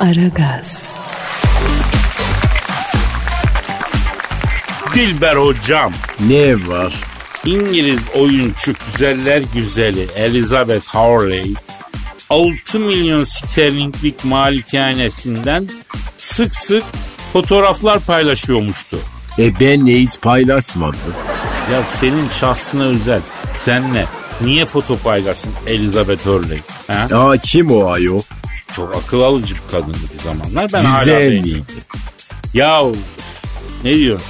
Aragaz, Dilber hocam. Ne var? İngiliz oyuncu güzeller güzeli Elizabeth Hurley 6 milyon sterlinglik malikanesinden sık sık fotoğraflar paylaşıyormuştu. E ben ne hiç paylaşmadım. Ya senin şahsına özel. Sen ne? Niye foto paylaşsın Elizabeth Hurley? Ha? Aa kim o ayol? Çok akıl alıcı bir kadındı bir zamanlar. Ben hala Güzel miydi? Ya ne diyorsun?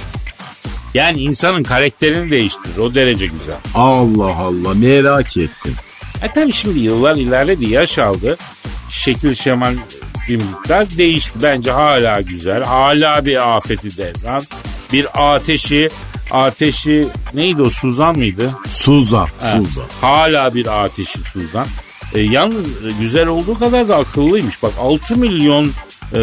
Yani insanın karakterini değiştirir. O derece güzel. Allah Allah merak ettim. E tabii şimdi yıllar ilerledi, yaş aldı. Şekil şemal bir miktar değişti. Bence hala güzel. Hala bir afeti devran. Bir ateşi, ateşi neydi o Suzan mıydı? Suzan, Suzan. Hala bir ateşi Suzan. E, yalnız e, güzel olduğu kadar da akıllıymış. Bak 6 milyon e,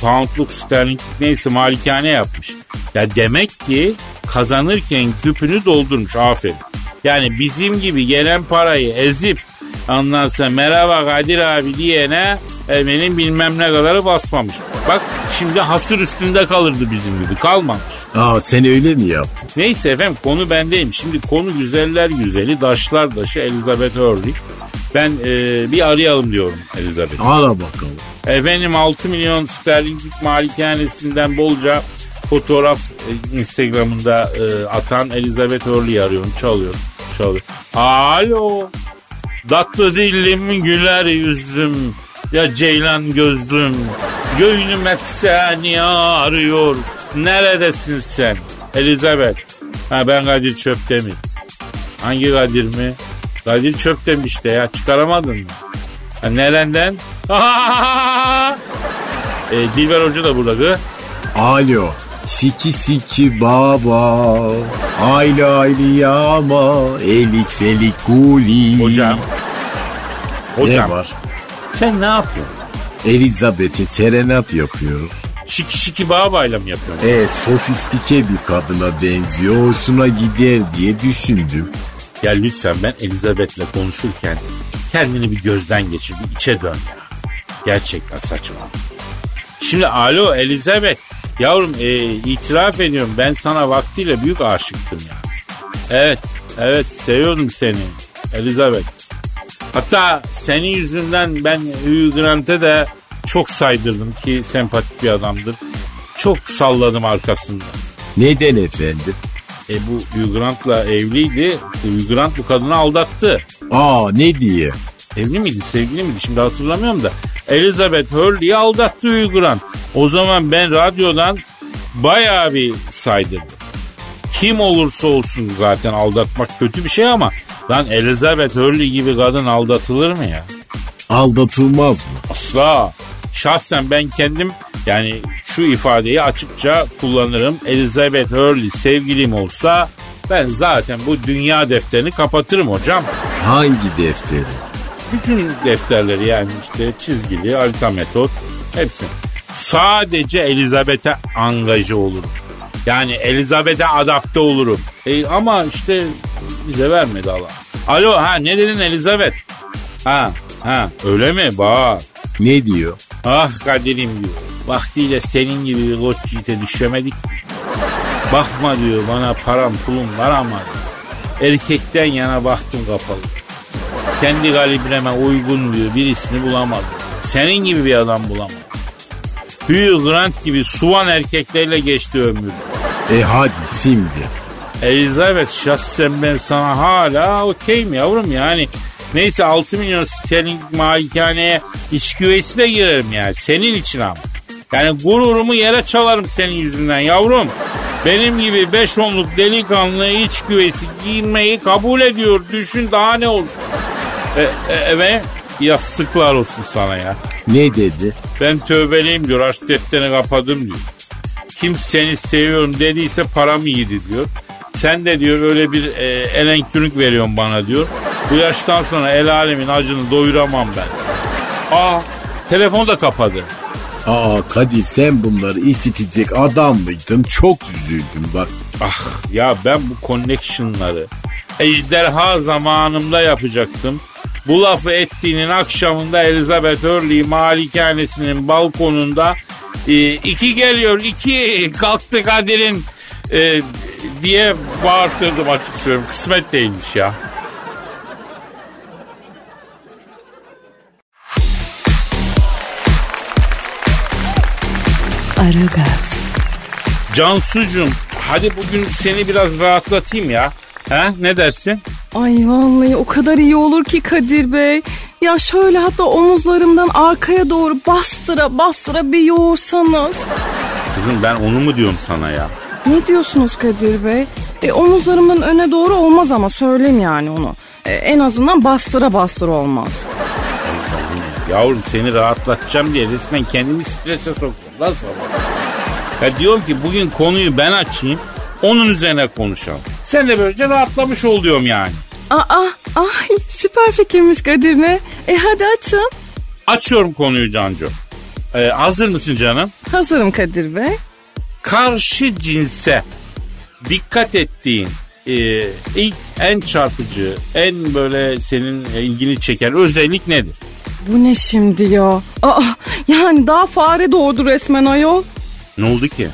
poundluk sterling neyse malikane yapmış. Ya demek ki kazanırken küpünü doldurmuş aferin. Yani bizim gibi gelen parayı ezip sonra merhaba Kadir abi diyene e, benim bilmem ne kadarı basmamış. Bak şimdi hasır üstünde kalırdı bizim gibi kalmamış. Aa sen öyle mi yaptın? Neyse efendim konu bendeyim. Şimdi konu güzeller güzeli, daşlar daşı Elizabeth Hurley. Ben e, bir arayalım diyorum Elizabeth. Ara bakalım. Efendim 6 milyon sterlinglik malikanesinden bolca fotoğraf e, Instagram'ında e, atan Elizabeth Hurley'i arıyorum. Çalıyorum. Çalıyor. Alo. Tatlı dilim güler yüzüm. Ya ceylan gözlüm. Göğnüm hep seni arıyor. Neredesin sen? Elizabeth. Ha ben Kadir Çöptemir. Hangi Kadir mi? Kadir Çöptemir işte ya. Çıkaramadın mı? Ha, nereden? e, Dilber Hoca da burada. Alo. Siki siki baba. Aylı aylı yama. Elik felik kuli. Hocam. Hocam Ne var? sen ne yapıyorsun? Elizabeth'e serenat yapıyor. Şiki şiki babayla mı yapıyorsun? E sofistike bir kadına benziyor. Hoşuna gider diye düşündüm. Ya lütfen ben Elizabeth'le konuşurken kendini bir gözden geçir, bir içe dön ya. Gerçekten saçma. Şimdi alo Elizabeth. Yavrum e, itiraf ediyorum ben sana vaktiyle büyük aşıktım ya. Evet, evet seviyordum seni Elizabeth. Hatta senin yüzünden ben Hugh Grant'e de çok saydırdım ki sempatik bir adamdır. Çok salladım arkasında. Neden efendim? Bu Hugh Grant'la evliydi. Hugh Grant bu kadını aldattı. Aa ne diye? Evli miydi, sevgili miydi şimdi hatırlamıyorum da. Elizabeth Hurley'i aldattı Hugh Grant. O zaman ben radyodan bayağı bir saydırdım. Kim olursa olsun zaten aldatmak kötü bir şey ama lan Elizabeth Hurley gibi kadın aldatılır mı ya? Aldatılmaz mı? Asla. Şahsen ben kendim yani şu ifadeyi açıkça kullanırım. Elizabeth Hurley sevgilim olsa ben zaten bu dünya defterini kapatırım hocam. Hangi defteri? Bütün defterleri yani işte çizgili, harita metot hepsi. Sadece Elizabeth'e angaje olurum. Yani Elizabeth'e adapte olurum. E, ama işte bize vermedi Allah. Alo ha ne dedin Elizabeth? Ha ha öyle mi? Bak. Ne diyor? Ah Kadir'im diyor. Vaktiyle senin gibi bir koç yiğite düşemedik. Bakma diyor bana param pulum var ama diyor. erkekten yana baktım kapalı. Kendi kalibreme uygun diyor birisini bulamadım. Senin gibi bir adam bulamadım. Hugh Grant gibi suvan erkeklerle geçti ömrü. E hadi şimdi. Elizabeth şahsen ben sana hala okeyim yavrum yani. Neyse 6 milyon sterling malikaneye iç güveysiyle girerim yani senin için ama. Yani gururumu yere çalarım senin yüzünden yavrum. Benim gibi 5 onluk delikanlı iç güveysi giymeyi kabul ediyor. Düşün daha ne olsun. E, e, evet yastıklar olsun sana ya. Ne dedi? Ben tövbeliyim diyor aşk defterini kapadım diyor. Kim seni seviyorum dediyse paramı yedi diyor. Sen de diyor öyle bir e, elektronik veriyorsun bana diyor. Bu yaştan sonra el alemin acını doyuramam ben. Aa telefonu da kapadı. Aa Kadir sen bunları işitecek adam mıydın? Çok üzüldüm bak. Ah ya ben bu connection'ları ejderha zamanımda yapacaktım. Bu lafı ettiğinin akşamında Elizabeth Hurley malikanesinin balkonunda e, iki geliyor iki kalktı Kadir'in e, diye bağırtırdım açık söylüyorum. Kısmet değilmiş ya. Aragaz, Cansucuğum hadi bugün seni biraz rahatlatayım ya. Ha, ne dersin? Ay vallahi o kadar iyi olur ki Kadir Bey. Ya şöyle hatta omuzlarımdan arkaya doğru bastıra bastıra bir yoğursanız. Kızım ben onu mu diyorum sana ya? Ne diyorsunuz Kadir Bey? E, omuzlarımın öne doğru olmaz ama söyleyeyim yani onu. E, en azından bastıra bastıra olmaz. Yavrum seni rahatlatacağım diye resmen kendimi strese sokuyorum. Lan sabah. Ya diyorum ki bugün konuyu ben açayım. Onun üzerine konuşalım. Sen de böylece rahatlamış ol diyorum yani. Aa, ay süper fikirmiş Kadir Bey. E hadi açın. Açıyorum konuyu Cancu. Ee, hazır mısın canım? Hazırım Kadir Bey. Karşı cinse dikkat ettiğin e, ilk en çarpıcı, en böyle senin ilgini çeken özellik nedir? Bu ne şimdi ya? Aa, yani daha fare doğdu resmen ayol. Ne oldu ki?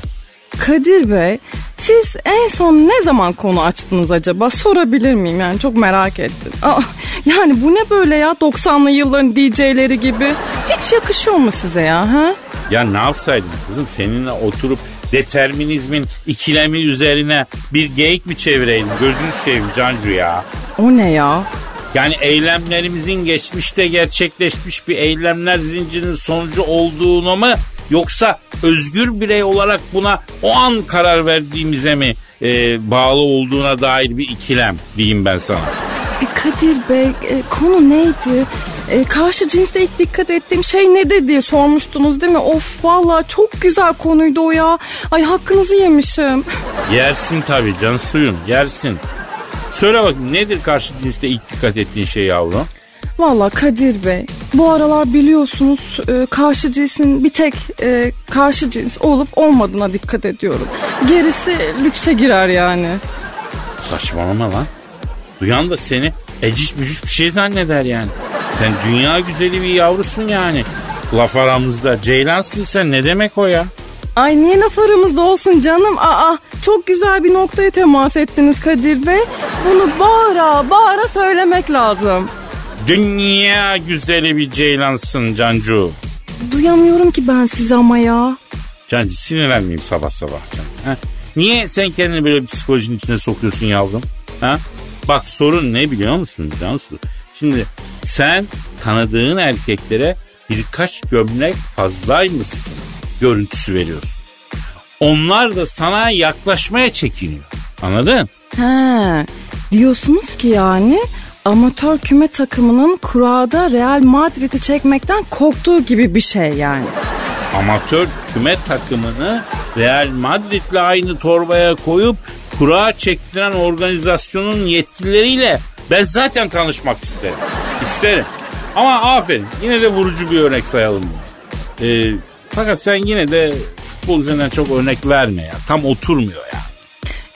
Kadir Bey, siz en son ne zaman konu açtınız acaba? Sorabilir miyim? Yani çok merak ettim. Aa, yani bu ne böyle ya 90'lı yılların DJ'leri gibi? Hiç yakışıyor mu size ya? Ha? Ya ne yapsaydım kızım seninle oturup determinizmin ikilemi üzerine bir geyik mi çevireydim? Gözünü seveyim Cancu ya. O ne ya? Yani eylemlerimizin geçmişte gerçekleşmiş bir eylemler zincirinin sonucu olduğunu mu yoksa özgür birey olarak buna o an karar verdiğimize mi e, bağlı olduğuna dair bir ikilem diyeyim ben sana. E, Kadir Bey, e, konu neydi? E, karşı cinste ilk dikkat ettiğim şey nedir diye sormuştunuz değil mi? Of valla çok güzel konuydu o ya. Ay hakkınızı yemişim. Yersin tabii can suyun yersin. Söyle bakayım nedir karşı cinste ilk dikkat ettiğin şey yavrum? Valla Kadir Bey bu aralar biliyorsunuz e, karşı cinsin bir tek e, karşı cins olup olmadığına dikkat ediyorum. Gerisi lükse girer yani. Saçmalama lan. Duyan da seni eciş bücüş bir şey zanneder yani. Sen dünya güzeli bir yavrusun yani. Laf aramızda ceylansın sen ne demek o ya? Ay niye laf aramızda olsun canım? Aa çok güzel bir noktaya temas ettiniz Kadir Bey. Bunu bağıra bağıra söylemek lazım. Dünya güzeli bir ceylansın Cancu. Duyamıyorum ki ben sizi ama ya. Cancu sinirlenmeyeyim sabah sabah. Cancu, ha? Niye sen kendini böyle bir psikolojinin içine sokuyorsun yavrum? Ha? Bak sorun ne biliyor musun Cansu? Şimdi sen tanıdığın erkeklere birkaç gömlek fazlaymışsın görüntüsü veriyorsun. Onlar da sana yaklaşmaya çekiniyor. Anladın? He, diyorsunuz ki yani amatör küme takımının kurada Real Madrid'i çekmekten korktuğu gibi bir şey yani. Amatör küme takımını Real Madrid'le aynı torbaya koyup kura çektiren organizasyonun yetkilileriyle ben zaten tanışmak isterim. İsterim. Ama aferin. Yine de vurucu bir örnek sayalım bunu. Ee, fakat sen yine de futbol üzerinden çok örnek verme ya. Tam oturmuyor ya.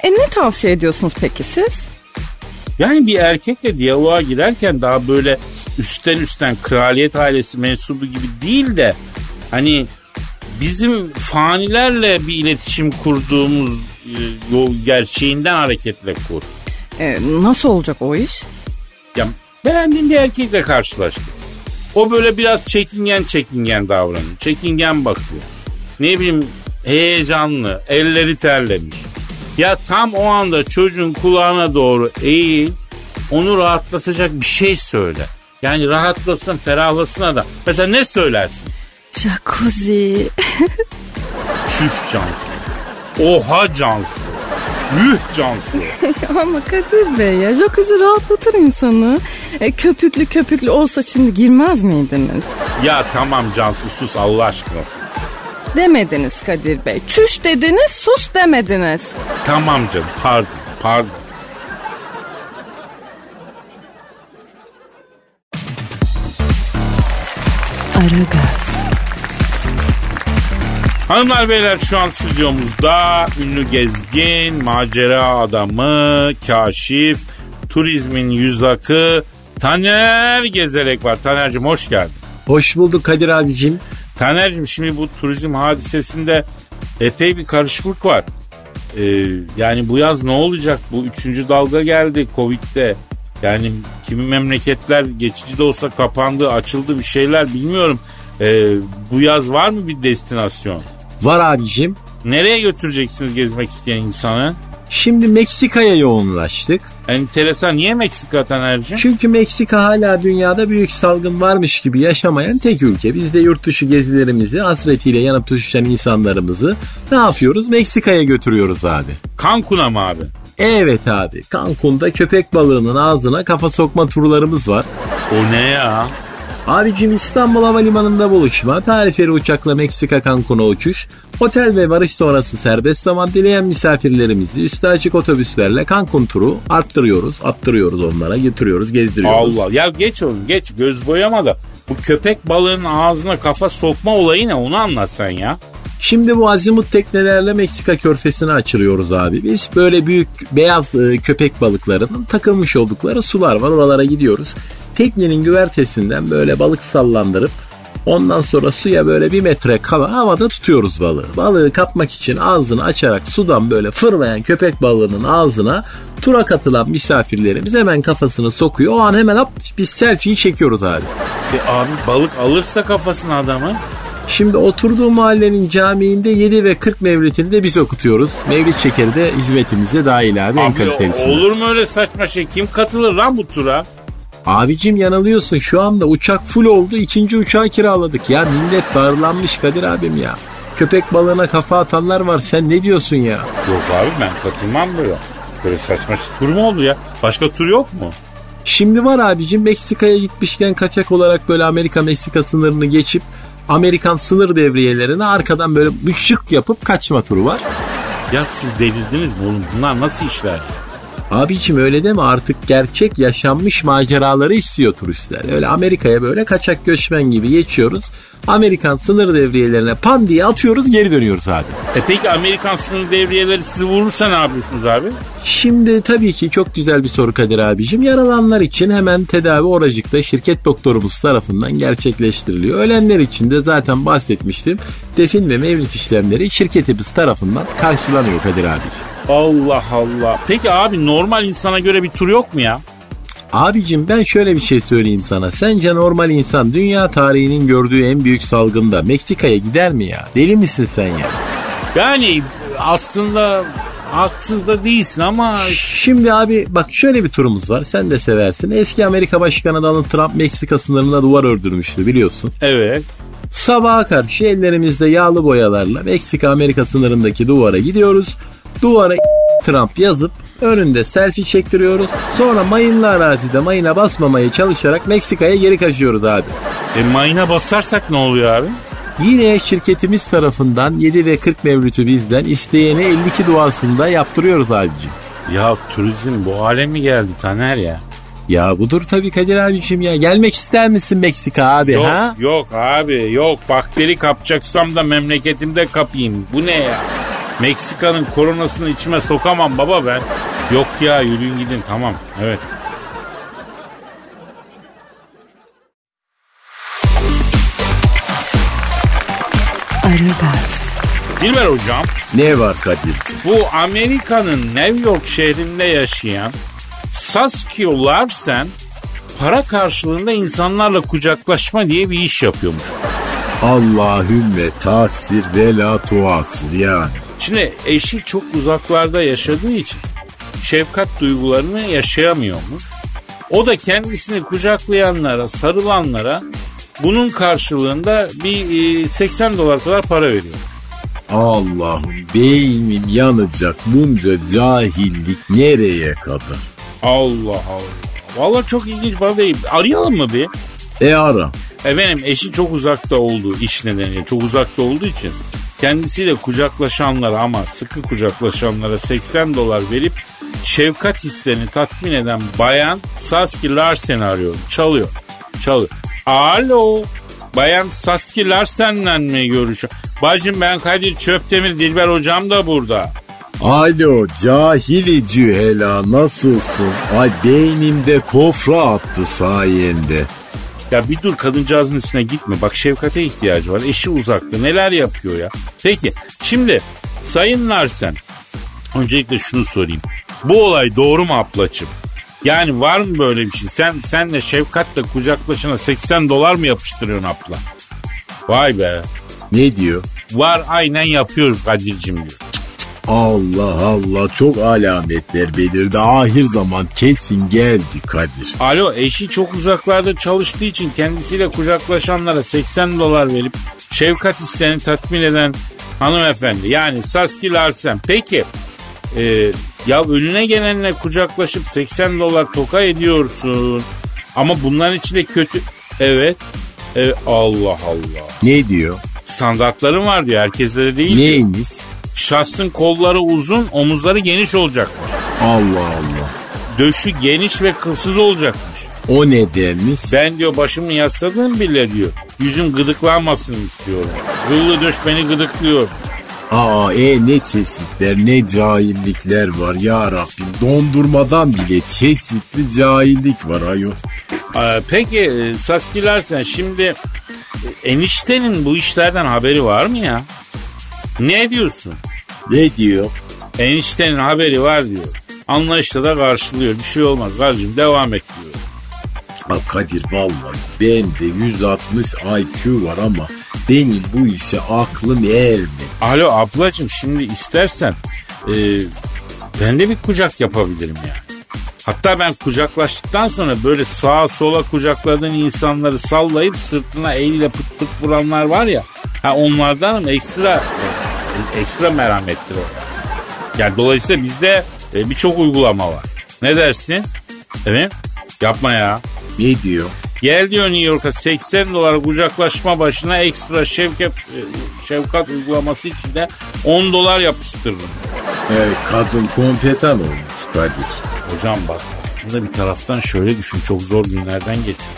E ne tavsiye ediyorsunuz peki siz? Yani bir erkekle diyaloğa girerken daha böyle üstten üstten kraliyet ailesi mensubu gibi değil de hani bizim fanilerle bir iletişim kurduğumuz e, yol gerçeğinden hareketle kur. E, nasıl olacak o iş? Ya beğendiğin bir erkekle karşılaştık. O böyle biraz çekingen çekingen davranıyor. Çekingen bakıyor. Ne bileyim heyecanlı, elleri terlemiş. Ya tam o anda çocuğun kulağına doğru eğil, onu rahatlatacak bir şey söyle. Yani rahatlasın, ferahlasın da. Mesela ne söylersin? Jacuzzi. Çüş Cansu. Oha Cansu. Yuh Cansu. Ama Kadir Bey ya jacuzzi rahatlatır insanı. E, köpüklü köpüklü olsa şimdi girmez miydiniz? Ya tamam Cansu sus Allah aşkına sus. Demediniz Kadir Bey. Çüş dediniz sus demediniz. Tamam canım pardon pardon. Aragaz. Hanımlar beyler şu an stüdyomuzda ünlü gezgin, macera adamı, kaşif, turizmin yüz akı, Taner Gezerek var. Taner'cim hoş geldin. Hoş bulduk Kadir abicim. Taner'cim şimdi bu turizm hadisesinde epey bir karışıklık var. Ee, yani bu yaz ne olacak? Bu üçüncü dalga geldi Covid'de. Yani kimi memleketler geçici de olsa kapandı, açıldı bir şeyler bilmiyorum. Ee, bu yaz var mı bir destinasyon? Var abicim. Nereye götüreceksiniz gezmek isteyen insanı? Şimdi Meksika'ya yoğunlaştık. Enteresan. Niye Meksika Taner'cim? Çünkü Meksika hala dünyada büyük salgın varmış gibi yaşamayan tek ülke. Biz de yurt dışı gezilerimizi hasretiyle yanıp tutuşan insanlarımızı ne yapıyoruz? Meksika'ya götürüyoruz abi. Cancun'a mı abi? Evet abi. Cancun'da köpek balığının ağzına kafa sokma turlarımız var. O ne ya? Abicim İstanbul Havalimanı'nda buluşma, tarifeli uçakla Meksika Cancun'a uçuş, otel ve varış sonrası serbest zaman dileyen misafirlerimizi üstü açık otobüslerle Cancun turu arttırıyoruz, attırıyoruz onlara, getiriyoruz, gezdiriyoruz. Allah ya geç oğlum geç göz boyama da bu köpek balığının ağzına kafa sokma olayı ne onu anlat sen ya. Şimdi bu azimut teknelerle Meksika körfesine açılıyoruz abi. Biz böyle büyük beyaz e, köpek balıklarının takılmış oldukları sular var. Oralara gidiyoruz. Teknenin güvertesinden böyle balık sallandırıp ondan sonra suya böyle bir metre kala havada tutuyoruz balığı. Balığı kapmak için ağzını açarak sudan böyle fırlayan köpek balığının ağzına tura katılan misafirlerimiz hemen kafasını sokuyor. O an hemen hop biz selfie'yi çekiyoruz abi. E abi balık alırsa kafasını adamı. Şimdi oturduğu mahallenin camiinde 7 ve 40 mevlitinde biz okutuyoruz. Mevlit şekeri de hizmetimize dahil abi, en Abi kalitelisinde. olur mu öyle saçma şey? Kim katılır lan bu tura? Abicim yanılıyorsun şu anda uçak full oldu ikinci uçağı kiraladık. Ya millet darlanmış Kadir abim ya. Köpek balığına kafa atanlar var sen ne diyorsun ya? Yok abi ben katılmam böyle. Böyle saçma tur mu oldu ya? Başka tur yok mu? Şimdi var abicim Meksika'ya gitmişken kaçak olarak böyle Amerika-Meksika sınırını geçip Amerikan sınır devriyelerine arkadan böyle bir şık yapıp kaçma turu var. Ya siz delirdiniz mi oğlum? Bunlar nasıl işler? Abiciğim öyle deme artık gerçek yaşanmış maceraları istiyor turistler. Öyle Amerika'ya böyle kaçak göçmen gibi geçiyoruz. Amerikan sınır devriyelerine pan diye atıyoruz geri dönüyoruz abi. E peki Amerikan sınır devriyeleri sizi vurursa ne yapıyorsunuz abi? Şimdi tabii ki çok güzel bir soru Kadir abicim. Yaralananlar için hemen tedavi oracıkta şirket doktorumuz tarafından gerçekleştiriliyor. Ölenler için de zaten bahsetmiştim. Defin ve mevlüt işlemleri şirketimiz tarafından karşılanıyor Kadir abicim. Allah Allah. Peki abi normal insana göre bir tur yok mu ya? Abicim ben şöyle bir şey söyleyeyim sana. Sence normal insan dünya tarihinin gördüğü en büyük salgında Meksika'ya gider mi ya? Deli misin sen ya? Yani aslında haksız da değilsin ama Şimdi abi bak şöyle bir turumuz var. Sen de seversin. Eski Amerika Başkanı Donald Trump Meksika sınırına duvar ördürmüştü biliyorsun. evet. Sabaha karşı ellerimizde yağlı boyalarla Meksika Amerika sınırındaki duvara gidiyoruz. Duvara Trump yazıp önünde selfie çektiriyoruz. Sonra mayınlı arazide mayına basmamaya çalışarak Meksika'ya geri kaçıyoruz abi. E mayına basarsak ne oluyor abi? Yine şirketimiz tarafından 7 ve 40 mevlütü bizden isteyene 52 duasında yaptırıyoruz abicim. Ya turizm bu hale mi geldi Taner ya? Ya budur tabii Kadir abicim ya. Gelmek ister misin Meksika abi Yok ha? yok abi yok bakteri kapacaksam da memleketimde kapayım. Bu ne ya? Meksika'nın koronasını içime sokamam baba ben. Yok ya yürüyün gidin tamam evet. Aragaz, Dilber hocam Ne var Kadir'cim? bu Amerika'nın New York şehrinde yaşayan Saskia Larsen para karşılığında insanlarla kucaklaşma diye bir iş yapıyormuş. Allahümme tasir ve la tuasir yani. Şimdi eşi çok uzaklarda yaşadığı için şefkat duygularını yaşayamıyormuş. O da kendisini kucaklayanlara, sarılanlara bunun karşılığında bir e, 80 dolar kadar para veriyor. Allah'ım beynim yanacak bunca cahillik nereye kadar? Allah Allah. Vallahi çok ilginç bana değil. Arayalım mı bir? E ara. Efendim eşi çok uzakta olduğu iş nedeniyle çok uzakta olduğu için kendisiyle kucaklaşanlara ama sıkı kucaklaşanlara 80 dolar verip şefkat hislerini tatmin eden bayan Saski Larsen'i arıyor. Çalıyor. Çalıyor. Alo. Bayan Saski Larsen'le mi görüşüyor? Bacım ben Kadir Çöptemir Dilber hocam da burada. Alo cahili cühela nasılsın? Ay beynimde kofra attı sayende. Ya bir dur kadıncağızın üstüne gitme. Bak şefkate ihtiyacı var. Eşi uzakta. Neler yapıyor ya? Peki şimdi Sayın Larsen. Öncelikle şunu sorayım. Bu olay doğru mu ablacığım? Yani var mı böyle bir şey? Sen senle şefkatle kucaklaşana 80 dolar mı yapıştırıyorsun abla? Vay be. Ne diyor? Var aynen yapıyoruz Kadir'cim diyor. Allah Allah çok alametler belirdi. Ahir zaman kesin geldi Kadir. Alo eşi çok uzaklarda çalıştığı için kendisiyle kucaklaşanlara 80 dolar verip şefkat hislerini tatmin eden hanımefendi. Yani Saski Larsen. Peki e, ya önüne gelenle kucaklaşıp 80 dolar toka ediyorsun. Ama bunların içinde kötü... Evet. Evet Allah Allah. Ne diyor? Standartların var diyor. Herkeslere değil. diyor. Şahsın kolları uzun, omuzları geniş olacakmış. Allah Allah. Döşü geniş ve kılsız olacakmış. O ne demiş? Ben diyor başımı yasladım bile diyor. Yüzüm gıdıklanmasın istiyorum. Kıllı döş beni gıdıklıyor. Aa e ne çeşitler ne cahillikler var ya Rabbim. Dondurmadan bile çeşitli cahillik var ayol. Ee, peki e, Saskiler sen şimdi e, eniştenin bu işlerden haberi var mı ya? Ne diyorsun? Ne diyor? Eniştenin haberi var diyor. Anlayışla da karşılıyor. Bir şey olmaz kardeşim devam et diyor. Ha Kadir vallahi bende 160 IQ var ama benim bu işe aklım ermedi. Alo ablacığım şimdi istersen e, ben de bir kucak yapabilirim yani. Hatta ben kucaklaştıktan sonra böyle sağa sola kucakladığın insanları sallayıp sırtına eliyle pıt pıt vuranlar var ya. Ha onlardanım ekstra ekstra merhamettir o. Yani dolayısıyla bizde e, birçok uygulama var. Ne dersin? Evet. Yapma ya. Ne diyor? Gel diyor New York'a 80 dolar kucaklaşma başına ekstra şefkat, e, şefkat uygulaması için de 10 dolar yapıştırırım. Evet kadın kompetan olmuş Kadir. Hocam bak aslında bir taraftan şöyle düşün çok zor günlerden geçiyor.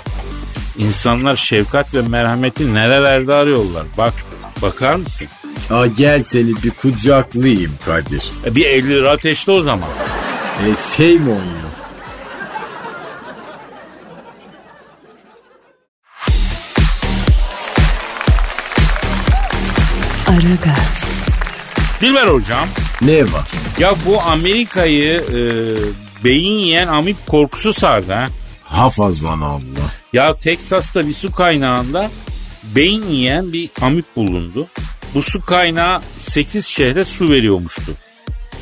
İnsanlar şefkat ve merhameti nerelerde arıyorlar. Bak bakar mısın? Ha gel seni bir kucaklayayım Kadir. E, bir 50 lira ateşle o zaman. E şey mi oynuyor? Aragaz, Dilber hocam Ne var? ya bu Amerika'yı e, beyin yiyen amip korkusu sardı ha. Hafazan Allah. Ya Teksas'ta bir su kaynağında beyin yiyen bir amip bulundu. Bu su kaynağı 8 şehre su veriyormuştu.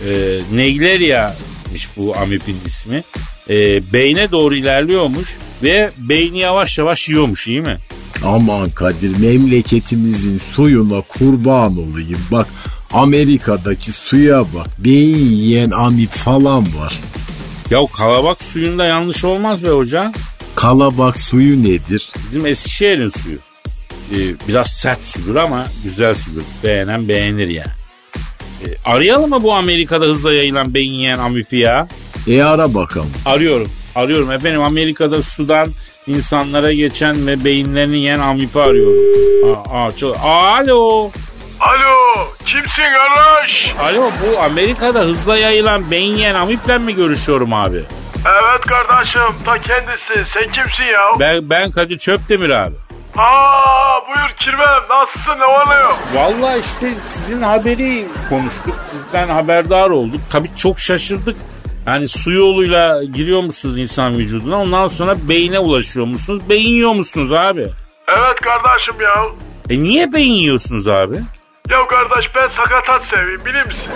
Ee, Negleria'mış bu amipin ismi. Ee, beyne doğru ilerliyormuş ve beyni yavaş yavaş yiyormuş iyi mi? Aman Kadir memleketimizin suyuna kurban olayım. Bak Amerika'daki suya bak. Beyin yiyen amip falan var. Ya kalabak suyunda yanlış olmaz be hocam. Kalabak suyu nedir? Bizim Eskişehir'in suyu. Ee, biraz sert sudur ama güzel sudur. Beğenen beğenir ya. Ee, arayalım mı bu Amerika'da hızla yayılan beyin yiyen amipi ya? E ara bakalım. Arıyorum. Arıyorum efendim Amerika'da sudan insanlara geçen ve beyinlerini yiyen amipi arıyorum. Aa, aa, çok... Alo. Alo kimsin kardeş? Alo bu Amerika'da hızla yayılan beyin yiyen amiple mi görüşüyorum abi? Evet kardeşim ta kendisi sen kimsin ya? Ben, ben Kadir Çöptemir abi. Aa buyur kirvem nasılsın ne oluyor? Vallahi işte sizin haberi konuştuk. Sizden haberdar olduk. Tabii çok şaşırdık. Yani su yoluyla giriyor musunuz insan vücuduna? Ondan sonra beyine ulaşıyor musunuz? Beyin yiyor musunuz abi? Evet kardeşim ya. E niye beyin yiyorsunuz abi? Ya kardeş ben sakatat seveyim bilir misin?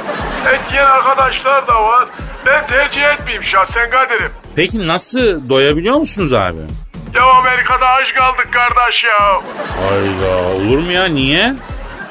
Et yiyen arkadaşlar da var. Ben tercih etmeyeyim şahsen Kadir'im. Peki nasıl doyabiliyor musunuz abi? Ya Amerika'da aç kaldık kardeş ya. Hayda olur mu ya niye?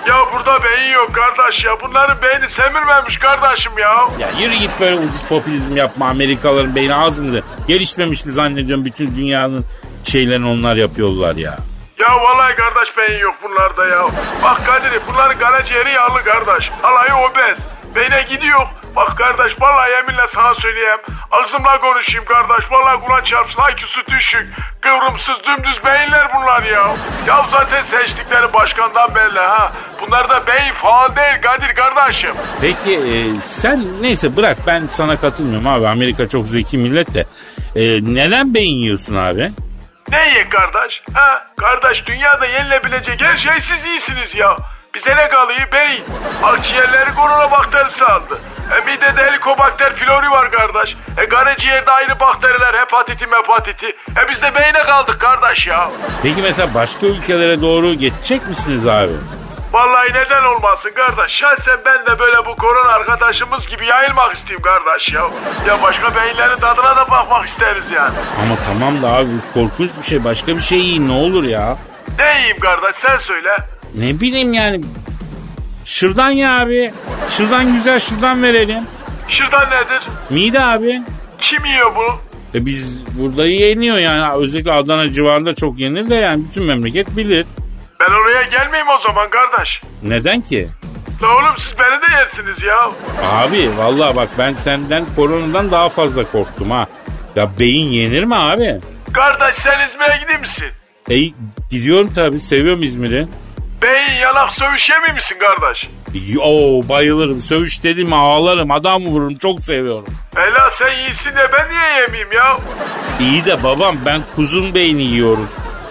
Ya burada beyin yok kardeş ya. Bunların beyni semirmemiş kardeşim ya. Ya yürü git böyle ucuz popülizm yapma Amerikalıların beyni az mıydı? Gelişmemiş mi zannediyorum bütün dünyanın şeylerini onlar yapıyorlar ya. Ya vallahi kardeş beyin yok bunlarda ya. Bak Kadir'im bunların karaciğeri yağlı kardeş. Alayı obez. Beyne gidiyor. Bak kardeş vallahi yeminle sana söyleyeyim. Ağzımla konuşayım kardeş. Vallahi Kur'an çarpsın IQ'su düşük. Kıvrımsız dümdüz beyinler bunlar ya. Ya zaten seçtikleri başkandan belli ha. Bunlar da beyin falan değil Kadir kardeşim. Peki e, sen neyse bırak ben sana katılmıyorum abi. Amerika çok zeki millet de. E, neden beyin yiyorsun abi? Ne ye kardeş? Ha? Kardeş dünyada yenilebilecek her şey siz iyisiniz ya. Bize ne kalıyor? Beyin. Akciğerleri korona bakterisi aldı. E midede helikobakter pylori var kardeş. E karaciğerde ayrı bakteriler hepatiti mepatiti. E biz de beyne kaldık kardeş ya. Peki mesela başka ülkelere doğru geçecek misiniz abi? Vallahi neden olmasın kardeş. Şahsen ben de böyle bu korona arkadaşımız gibi yayılmak isteyeyim kardeş ya. Ya başka beyinlerin tadına da bakmak isteriz yani. Ama tamam da abi bu korkunç bir şey. Başka bir şey yiyin ne olur ya. Ne yiyeyim kardeş sen söyle. Ne bileyim yani. Şırdan ya abi. Şırdan güzel şırdan verelim. Şırdan nedir? Mide abi. Kim yiyor bunu? E biz burada yeniyor yani. Özellikle Adana civarında çok yenir de yani bütün memleket bilir. Ben oraya gelmeyeyim o zaman kardeş. Neden ki? La oğlum siz beni de yersiniz ya. Abi vallahi bak ben senden koronadan daha fazla korktum ha. Ya beyin yenir mi abi? Kardeş sen İzmir'e gidiyor misin? E gidiyorum tabii seviyorum İzmir'i. Beyin yanak sövüş yemiyor misin kardeş? Yo bayılırım sövüş dedim ağlarım adam vururum çok seviyorum. Ela sen iyisin de ben niye yemeyeyim ya? İyi de babam ben kuzun beyni yiyorum.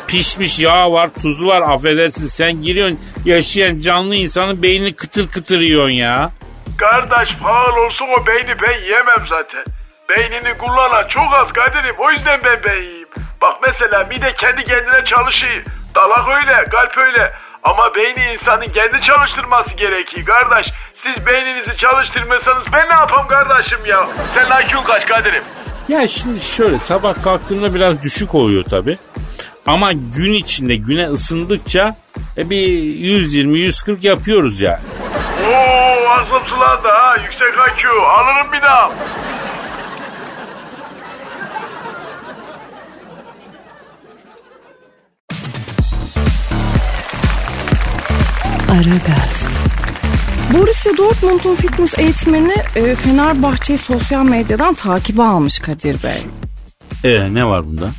Pişmiş yağ var tuzu var affedersin sen giriyorsun yaşayan canlı insanın beynini kıtır kıtır yiyorsun ya. Kardeş faal olsun o beyni ben yemem zaten. Beynini kullanan çok az Kadir'im o yüzden ben beyin yiyeyim. Bak mesela mide kendi kendine çalışıyor. Dalak öyle kalp öyle. Ama beyni insanın kendi çalıştırması gerekiyor kardeş. Siz beyninizi çalıştırmasanız ben ne yapam kardeşim ya? Sen IQ'un kaç Kadir'im? Ya şimdi şöyle sabah kalktığımda biraz düşük oluyor tabi. Ama gün içinde güne ısındıkça e bir 120-140 yapıyoruz ya. Oo ağzım sulandı ha yüksek IQ alırım bir daha. Aragaz, Borussia Dortmund'un fitness eğitmeni e, Fenerbahçe'yi sosyal medyadan takibe almış Kadir Bey. E ne var bunda?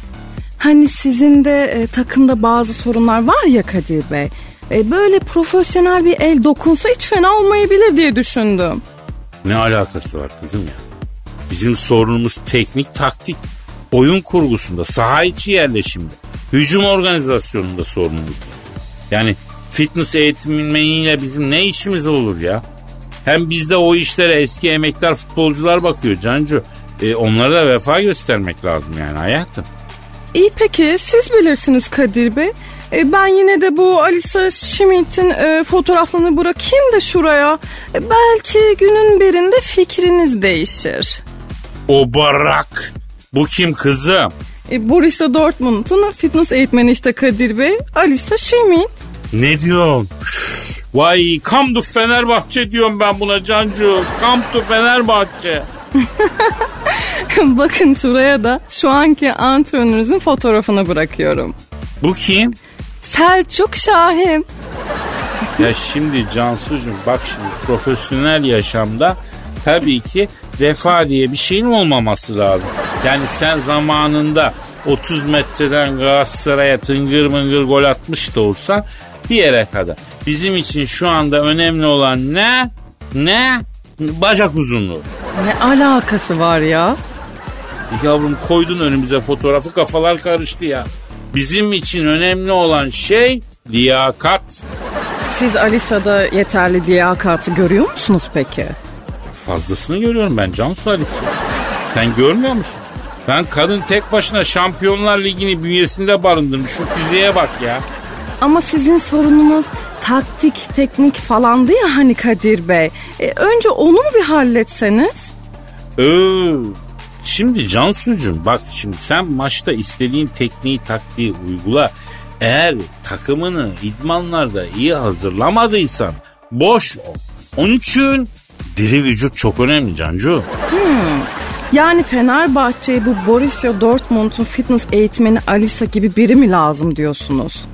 Hani sizin de e, takımda bazı sorunlar var ya Kadir Bey. E, böyle profesyonel bir el dokunsa hiç fena olmayabilir diye düşündüm. Ne alakası var kızım ya? Bizim sorunumuz teknik taktik. Oyun kurgusunda, saha içi yerleşimde, hücum organizasyonunda sorunumuz. Yani fitness eğitmeniyle bizim ne işimiz olur ya? Hem bizde o işlere eski emektar futbolcular bakıyor Cancu. E, onlara da vefa göstermek lazım yani hayatım. İyi peki siz bilirsiniz Kadir Bey. E, ben yine de bu Alisa Schmidt'in e, fotoğraflarını bırakayım da şuraya. E, belki günün birinde fikriniz değişir. O barak. Bu kim kızım? E, Borussia Dortmund'un fitness eğitmeni işte Kadir Bey. Alisa Schmidt. Ne diyorsun? Vay come to Fenerbahçe diyorum ben buna Cancu. Come to Fenerbahçe. Bakın şuraya da şu anki antrenörünüzün fotoğrafını bırakıyorum. Bu kim? Selçuk Şahin. Ya şimdi Cansucuğum bak şimdi profesyonel yaşamda tabii ki vefa diye bir şeyin olmaması lazım. Yani sen zamanında 30 metreden Galatasaray'a tıngır mıngır gol atmış da olsan bir yere kadar. Bizim için şu anda önemli olan ne? Ne? Bacak uzunluğu. Ne alakası var ya? Yavrum koydun önümüze fotoğrafı kafalar karıştı ya. Bizim için önemli olan şey liyakat. Siz Alisa'da yeterli liyakatı görüyor musunuz peki? Fazlasını görüyorum ben Cansu Alice. Sen görmüyor musun? Ben kadın tek başına Şampiyonlar Ligi'ni bünyesinde barındırmış. Şu fiziğe bak ya. Ama sizin sorununuz taktik, teknik falandı ya hani Kadir Bey. E, önce onu mu bir halletseniz? Ee, şimdi Cansucuğum bak şimdi sen maçta istediğin tekniği taktiği uygula. Eğer takımını idmanlarda iyi hazırlamadıysan boş ol. Onun için diri vücut çok önemli Cancu. Yani Fenerbahçe'ye bu Borussia Dortmund'un fitness eğitmeni Alisa gibi biri mi lazım diyorsunuz?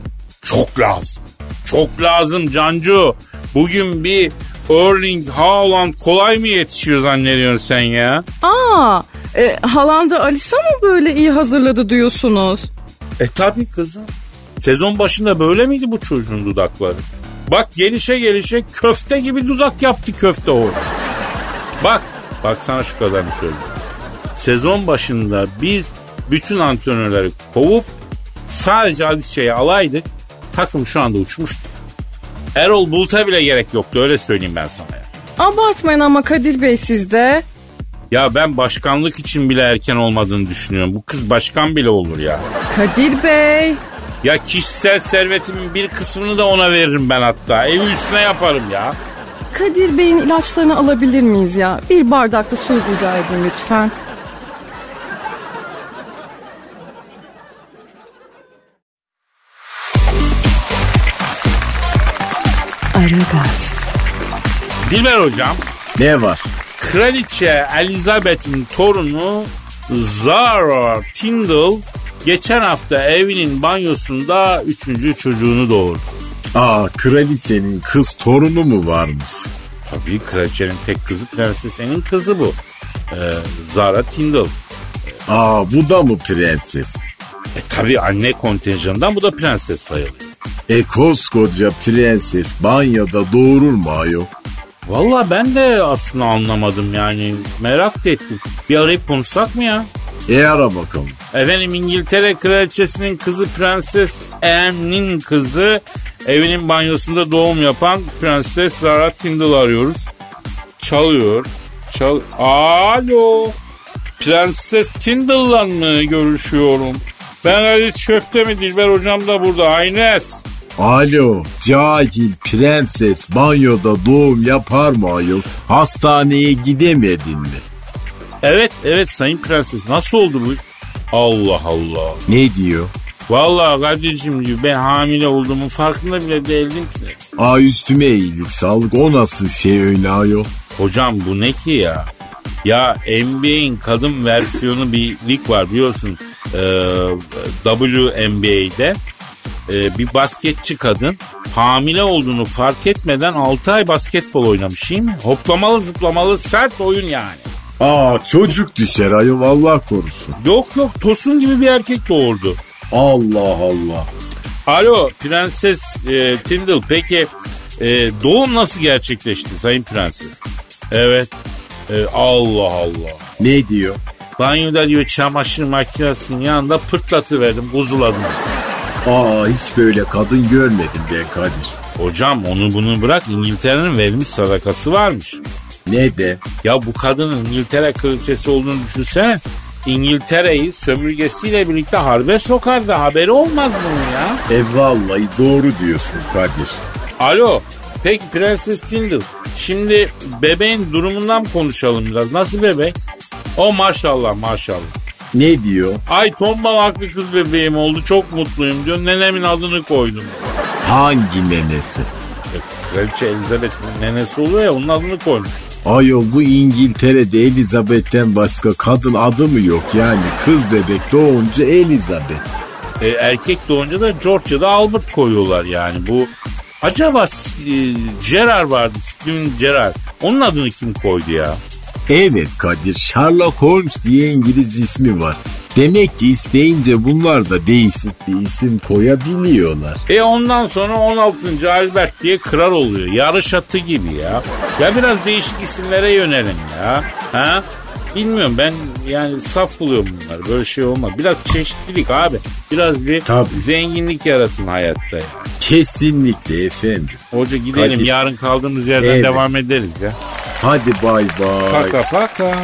Çok lazım. Çok lazım Cancu. Bugün bir Erling Haaland kolay mı yetişiyor zannediyorsun sen ya? Aa, e, Haaland'ı Alisa mı böyle iyi hazırladı diyorsunuz? E tabi kızım. Sezon başında böyle miydi bu çocuğun dudakları? Bak gelişe gelişe köfte gibi dudak yaptı köfte o. Bak, bak sana şu kadarını söyleyeyim. Sezon başında biz bütün antrenörleri kovup sadece Alice'yi alaydık. Takım şu anda uçmuştu. Erol Bulut'a bile gerek yoktu öyle söyleyeyim ben sana ya. Abartmayın ama Kadir Bey sizde. Ya ben başkanlık için bile erken olmadığını düşünüyorum. Bu kız başkan bile olur ya. Kadir Bey. Ya kişisel servetimin bir kısmını da ona veririm ben hatta. Evi üstüne yaparım ya. Kadir Bey'in ilaçlarını alabilir miyiz ya? Bir bardakta su rica edin lütfen. Aragaz, Dilber hocam, Ne var? Kraliçe Elizabeth'in torunu Zara Tindall geçen hafta evinin banyosunda üçüncü çocuğunu doğurdu. Aa kraliçenin kız torunu mu varmış? Tabii kraliçenin tek kızı prensesenin kızı bu. Ee, Zara Tindall. Aa bu da mı prenses? E tabii anne kontenjanından bu da prenses sayılıyor. E koskoca prenses banyoda doğurur mu ayol? Valla ben de aslında anlamadım yani merak da ettim. Bir arayıp konuşsak mı ya? E ara bakalım. Efendim İngiltere kraliçesinin kızı Prenses Anne'nin kızı evinin banyosunda doğum yapan Prenses Zara Tindall arıyoruz. Çalıyor. Çal Alo. Prenses Tindall'la mı görüşüyorum? Ben Halit Şöpte mi Dilber hocam da burada. Aynes. Alo cahil prenses banyoda doğum yapar mı ayol? Hastaneye gidemedin mi? Evet evet sayın prenses nasıl oldu bu? Allah Allah. Ne diyor? Vallahi Kadir'cim diyor ben hamile olduğumun farkında bile değildim ki. Aa üstüme iyilik sağlık o nasıl şey öyle ayol? Hocam bu ne ki ya? Ya NBA'in kadın versiyonu bir lig var biliyorsun. Ee, WNBA'de e, bir basketçi kadın hamile olduğunu fark etmeden 6 ay basketbol oynamış değil mi? Hoplamalı zıplamalı sert oyun yani. Aa çocuk düşer ayol Allah korusun. Yok yok Tosun gibi bir erkek doğurdu. Allah Allah. Alo Prenses e, Tindall peki e, doğum nasıl gerçekleşti Sayın Prenses? Evet. E, Allah Allah. Ne diyor? Banyoda diyor çamaşır makinesinin yanında pırtlatıverdim kuzuladım. Aa hiç böyle kadın görmedim ben Kadir. Hocam onu bunu bırak İngiltere'nin verilmiş sadakası varmış. Ne de? Ya bu kadının İngiltere kraliçesi olduğunu düşünsene. İngiltere'yi sömürgesiyle birlikte harbe sokardı. Haberi olmaz bunun ya. E vallahi doğru diyorsun Kadir. Alo. Peki Prenses Tindall. Şimdi bebeğin durumundan konuşalım biraz. Nasıl bebek? O maşallah maşallah. Ne diyor? Ay tombalak bir kız bebeğim oldu çok mutluyum diyor. Nenemin adını koydum. Hangi nenesi? E, Kraliçe Elizabeth'in nenesi oluyor ya onun adını koymuş. Ayol bu İngiltere'de Elizabeth'ten başka kadın adı mı yok yani kız bebek doğunca Elizabeth. E, erkek doğunca da George ya da Albert koyuyorlar yani. Bu acaba e, Gerard vardı Steven Gerard. Onun adını kim koydu ya? Evet Kadir Sherlock Holmes diye İngiliz ismi var. Demek ki isteyince bunlar da değişik bir isim koyabiliyorlar. E ondan sonra 16. Albert diye kral oluyor. Yarış atı gibi ya. Ya biraz değişik isimlere yönelin ya. Ha? Bilmiyorum ben yani saf buluyorum bunları. Böyle şey olmaz. Biraz çeşitlilik abi. Biraz bir Tabii. zenginlik yaratın hayatta. ya. Kesinlikle efendim. Hoca gidelim Kadir. yarın kaldığımız yerden Evet. devam ederiz ya. Hadi bay bay. Paka paka.